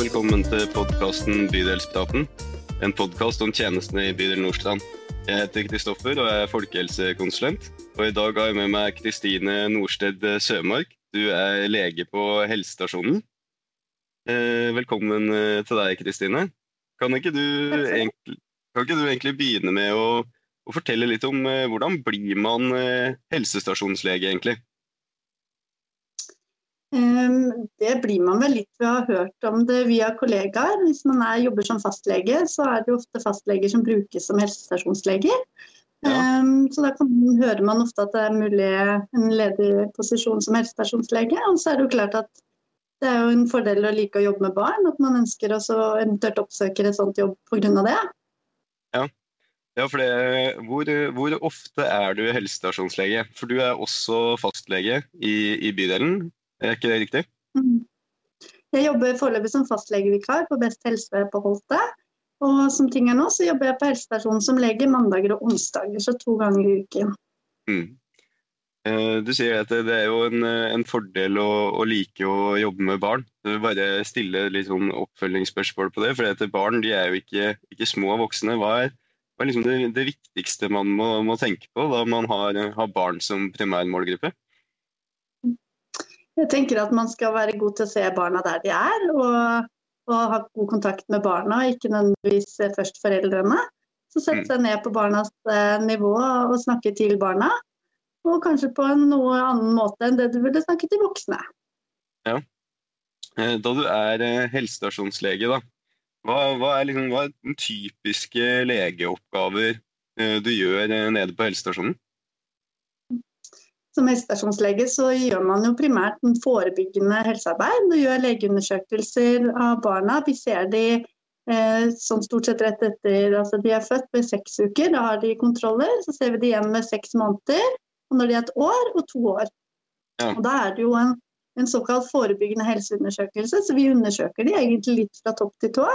velkommen til podkasten Bydelspraten. En podkast om tjenestene i bydel Nordstrand. Jeg heter Kristoffer og er folkehelsekonsulent. Og i dag har jeg med meg Kristine Norsted Sømark. Du er lege på helsestasjonen. Eh, velkommen eh, til deg, Kristine. Kan, ikke du egentlig, kan ikke du egentlig begynne med å, å fortelle litt om eh, hvordan blir man helsestasjonslege, egentlig? Ehm, det blir man vel litt ved å ha hørt om det via kollegaer. Hvis man er, jobber som fastlege, så er det ofte fastleger som brukes som helsestasjonsleger. Ja. Um, så da man, hører man ofte at det er mulig en ledig posisjon som helsestasjonslege. Og så er det jo klart at det er jo en fordel å like å jobbe med barn, at man ønsker også eventuelt oppsøker et sånt jobb pga. det. Ja, ja for det, hvor, hvor, ofte er du helsestasjonslege? For du er også fastlege i, i bydelen. Er ikke det riktig? Mm. Jeg jobber foreløpig som fastlegevikar på Best helse på Holte. Og som ting er nå, så jobber jeg på helsestasjonen som lege mandager og onsdager, så to ganger i uken. Mm. Eh, du sier at det er jo en, en fordel å, å, like å jobbe med barn. Du vil bare stille litt sånn oppfølgingsspørsmål på det. For barn de er jo ikke, ikke små voksne. Hva er, hva er liksom det, det, viktigste man må, må, tenke på da man har, har barn som primærmålgruppe? Jeg tenker at man skal være god til å se barna der de er, og, og ha god kontakt med barna, ikke nødvendigvis først foreldrene. Så sette seg ned på barnas eh, nivå og snakke til barna. Og kanskje på en noe annen måte enn det du ville snakke til voksne. Ja. Eh, da du er eh, helsestasjonslege, da, hva, hva, er liksom, hva er den typiske legeoppgaver du gjør nede på helsestasjonen? Som helsestasjonslege så gjør man jo primært en forebyggende helsearbeid. Du gjør legeundersøkelser av barna. Vi ser de eh, sånn stort sett rett etter altså de er født ved seks uker. Da har de kontroller. Så ser vi de igjen med seks måneder. Og når de er et år og to år. Ja. Og da er det jo en, en, såkalt forebyggende helseundersøkelse, så vi undersøker de egentlig litt fra topp til tå.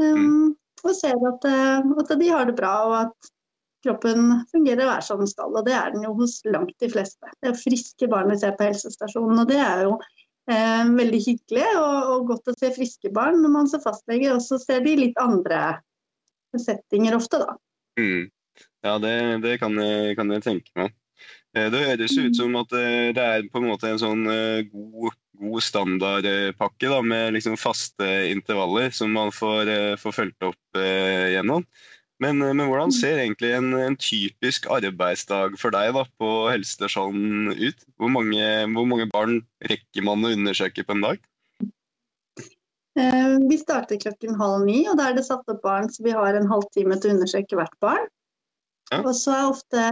Um, mm. Og ser at, eh, at de har det bra, og at kroppen fungerer hver som den skal. Og det er den jo hos langt de fleste. Det er friske barn vi ser på helsestasjonen. Og det er jo eh, veldig hyggelig og, og, godt å se friske barn når man ser fastlege. Og så ser de litt andre settinger ofte, da. Mm. Ja, det, det kan, jeg, kan, jeg, tenke meg. Eh, det høres ut som at eh, det er på en måte en sånn eh, god, god standardpakke da, med liksom faste intervaller som man får, får fulgt opp gjennom. Men, eh, men, hvordan ser egentlig en, en, typisk arbeidsdag for deg da, på helsestasjonen ut? Hvor mange, hvor mange, barn rekker man å undersøke på en dag? Eh, vi starter klokken halv ni, og da er det satt opp barn, så vi har en halvtime til å undersøke hvert barn. Ja. Og så er ofte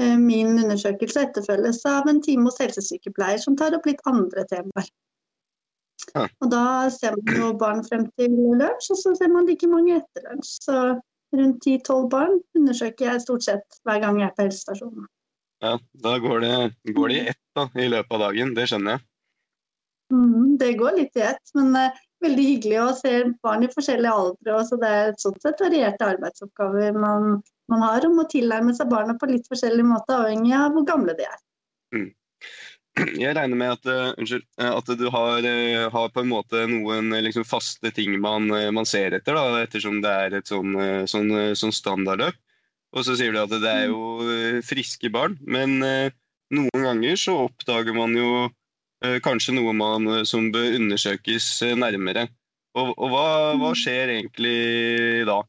eh, min undersøkelse etterfølges av en time hos helsesykepleier som tar opp litt andre temaer. Ja. Og da ser man jo barn frem til lunsj, og så ser man like mange etter lunsj. Så rundt 10-12 barn undersøker jeg stort sett hver gang jeg er på helsestasjonen. Ja, Da går det, går det i ett da, i løpet av dagen, det skjønner jeg. Mm, det går litt i ett, men uh, veldig hyggelig å se barn i forskjellige aldre. Så det er sånn sett varierte arbeidsoppgaver man, man, har om å tilnærme seg barna på litt forskjellig måte, avhengig av hvor gamle de er. Mm. Jeg regner med at, uh, unnskyld, eh, at du har, uh, har, på en måte noen liksom, faste ting man, man ser etter, da, ettersom det er et sånn, sånn, sånn, standardløp. Og så sier du at det er jo friske barn, men noen ganger så oppdager man jo kanskje noe man, som bør undersøkes nærmere. Og, og hva, hva skjer egentlig da?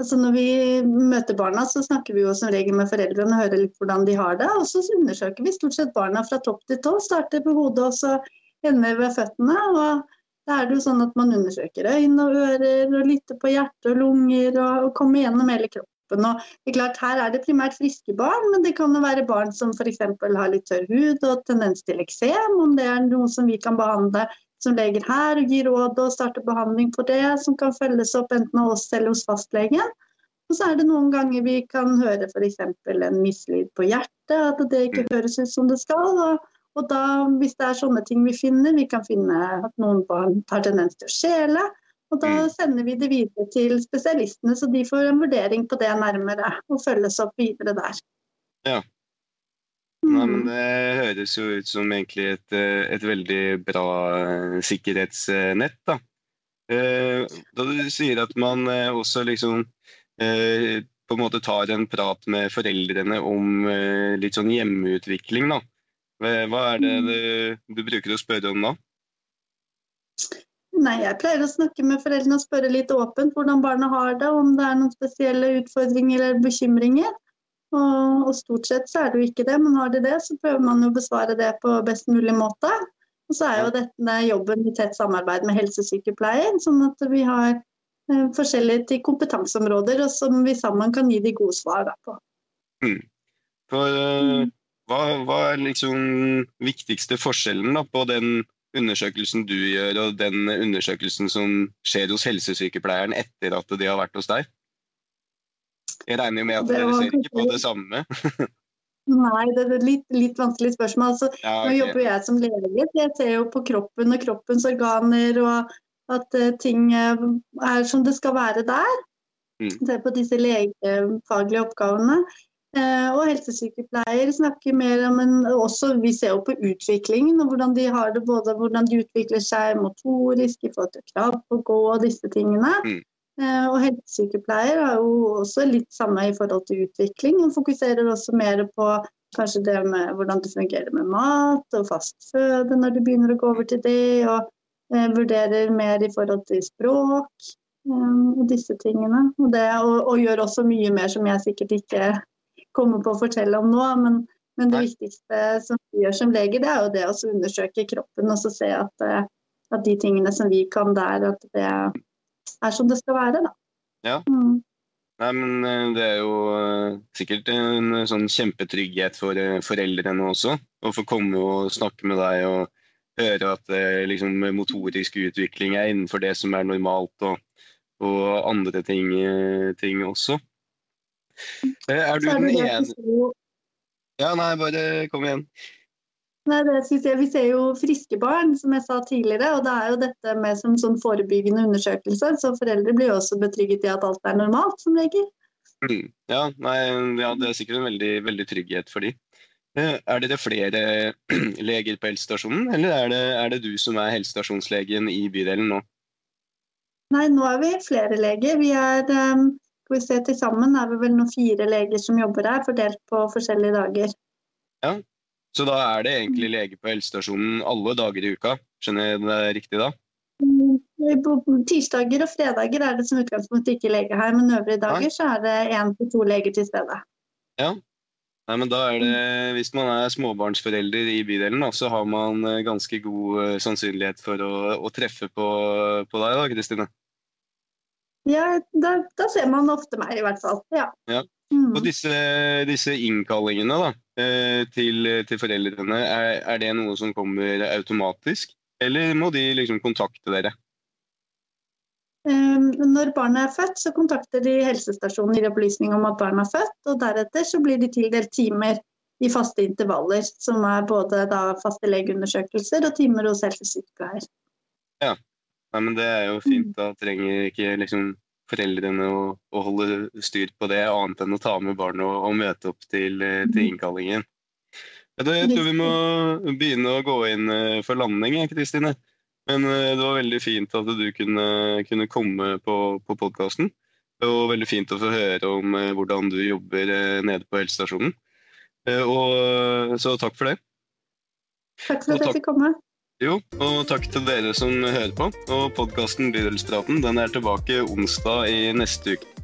Altså når vi møter barna, så snakker vi jo som regel med foreldrene og hører litt hvordan de har det. Og så undersøker vi stort sett barna fra topp til tå. Starter på hodet og så ender ved føttene. og da er det jo sånn at man undersøker øyne og ører og lytter på hjerte og lunger og, og kommer gjennom hele kroppen. Og det er klart, Her er det primært friske barn, men det kan jo være barn som f.eks. har litt tørr hud og tendens til eksem. Om det er noe som vi kan behandle som leger her og gir råd og starter behandling på det, som kan følges opp enten av oss eller hos fastlegen. Og så er det noen ganger vi kan høre f.eks. en mislyd på hjertet, at det ikke høres ut som det skal. Og, og da, hvis det er sånne ting vi finner, vi kan finne at noen barn har tendens til å skjele. Og da mm. sender vi det videre til spesialistene, så de får en vurdering på det nærmere og følges opp videre der. Ja. Nei, men Det høres jo ut som egentlig et, eh, et veldig bra eh, sikkerhetsnett. da. Eh, da du sier at man også liksom på en måte tar en prat med foreldrene om litt sånn hjemmeutvikling, da. Hva er det mm. du, du bruker å spørre om da? Nei, Jeg pleier å snakke med foreldrene og spørre litt åpent hvordan barna har det, om det er noen spesielle utfordringer eller bekymringer. Og, og, stort sett så er det jo ikke det, men har de det, så prøver man å besvare det på best mulig måte. Og så er jo dette jobben i tett samarbeid med helsesykepleier, sånn at vi har eh, forskjellige kompetanseområder og som vi sammen kan gi de gode svar på. Mm. For, uh, hva, hva, er liksom viktigste forskjellen da, på den undersøkelsen du gjør og den undersøkelsen som skjer hos helsesykepleieren etter at de har vært hos deg? Jeg regner jo med at dere ser ikke på det samme? Nei, det er et litt, litt vanskelig spørsmål. Altså, ja, okay. Nå jobber jeg som lege. så Jeg ser jo på kroppen og kroppens organer, og at uh, ting uh, er som det skal være der. Mm. Ser på disse legefaglige oppgavene. Uh, og helsesykepleier snakker mer om en også, Vi ser jo på utviklingen og hvordan de har det, både hvordan de utvikler seg motorisk i forhold til krav på å gå og disse tingene. Mm. Eh, og helsesykepleier har jo også litt samme i forhold til utvikling, og fokuserer også mer på kanskje det med hvordan det fungerer med mat og fast føde når du begynner å gå over til det, og eh, vurderer mer i forhold til språk eh, og disse tingene. Og, det, og, og, gjør også mye mer som jeg sikkert ikke kommer på å fortelle om nå, men, men det viktigste som vi gjør som leger, det er jo det å undersøke kroppen og så se at, eh, at de tingene som vi kan der, at det er som det skal være. da. Ja. Mm. Nei, men eh, Det er jo uh, sikkert en uh, sånn kjempetrygghet for foreldrene også. Å få komme og snakke med deg og høre at liksom, motorisk utvikling er innenfor det som er normalt, og, og andre ting, ting også. er du den ene Ja, nei, bare kom igjen. Nei, det synes jeg, Vi ser jo friske barn, som jeg sa tidligere. og Det er jo dette med som sånn forebyggende undersøkelse. Så foreldre blir jo også betrygget i at alt er normalt, som regel. Mm. Ja, nei, ja, det er sikkert en veldig, veldig trygghet for dem. Eh, er dere flere leger på helsestasjonen, eller er det, er det, du som er helsestasjonslegen i bydelen nå? Nei, nå er vi flere leger. Vi er um, skal vi se, Til sammen er vi vel noen fire leger som jobber her, fordelt på forskjellige dager. Ja, så da er det egentlig lege på helsestasjonen alle dager i uka? Skjønner jeg det riktig da? Mm, på tirsdager og fredager er det som utgangspunkt ikke lege her, men øvrige dager så er det én til to leger til stede. Ja, Nei, men da er det, Hvis man er småbarnsforelder i bydelen, da, så har man eh, ganske god eh, sannsynlighet for å, å treffe på, på, deg, da, Kristine? Ja, da, da, ser man ofte meg, i hvert fall. Ja. ja. Mm. Og disse, disse innkallingene, da, Eh, til, til foreldrene, er, er, det noe som kommer automatisk, eller må de liksom kontakte dere? Ehm, når barnet er født, så kontakter de helsestasjonen gir opplysning om at barnet er født, og deretter så blir de tildelt timer i faste intervaller, som er både da faste legeundersøkelser og timer hos helsesykepleier. Ja, Nei, men det er jo fint. Mm. Da trenger ikke liksom foreldrene å, å, holde styr på det, annet enn å ta med barnet og, og, møte opp til, eh, til mhm. innkallingen. Jeg tror vi må begynne å gå inn eh, for landing, Kristine. Men eh, det var veldig fint at du kunne, kunne komme på, på podkasten. Og veldig fint å få høre om hvordan du jobber nede på helsestasjonen. Og, så takk for det. Takk for at jeg fikk komme. Jo, og takk til dere som hører på. Og podkasten Bydelspraten den er tilbake onsdag i neste uke.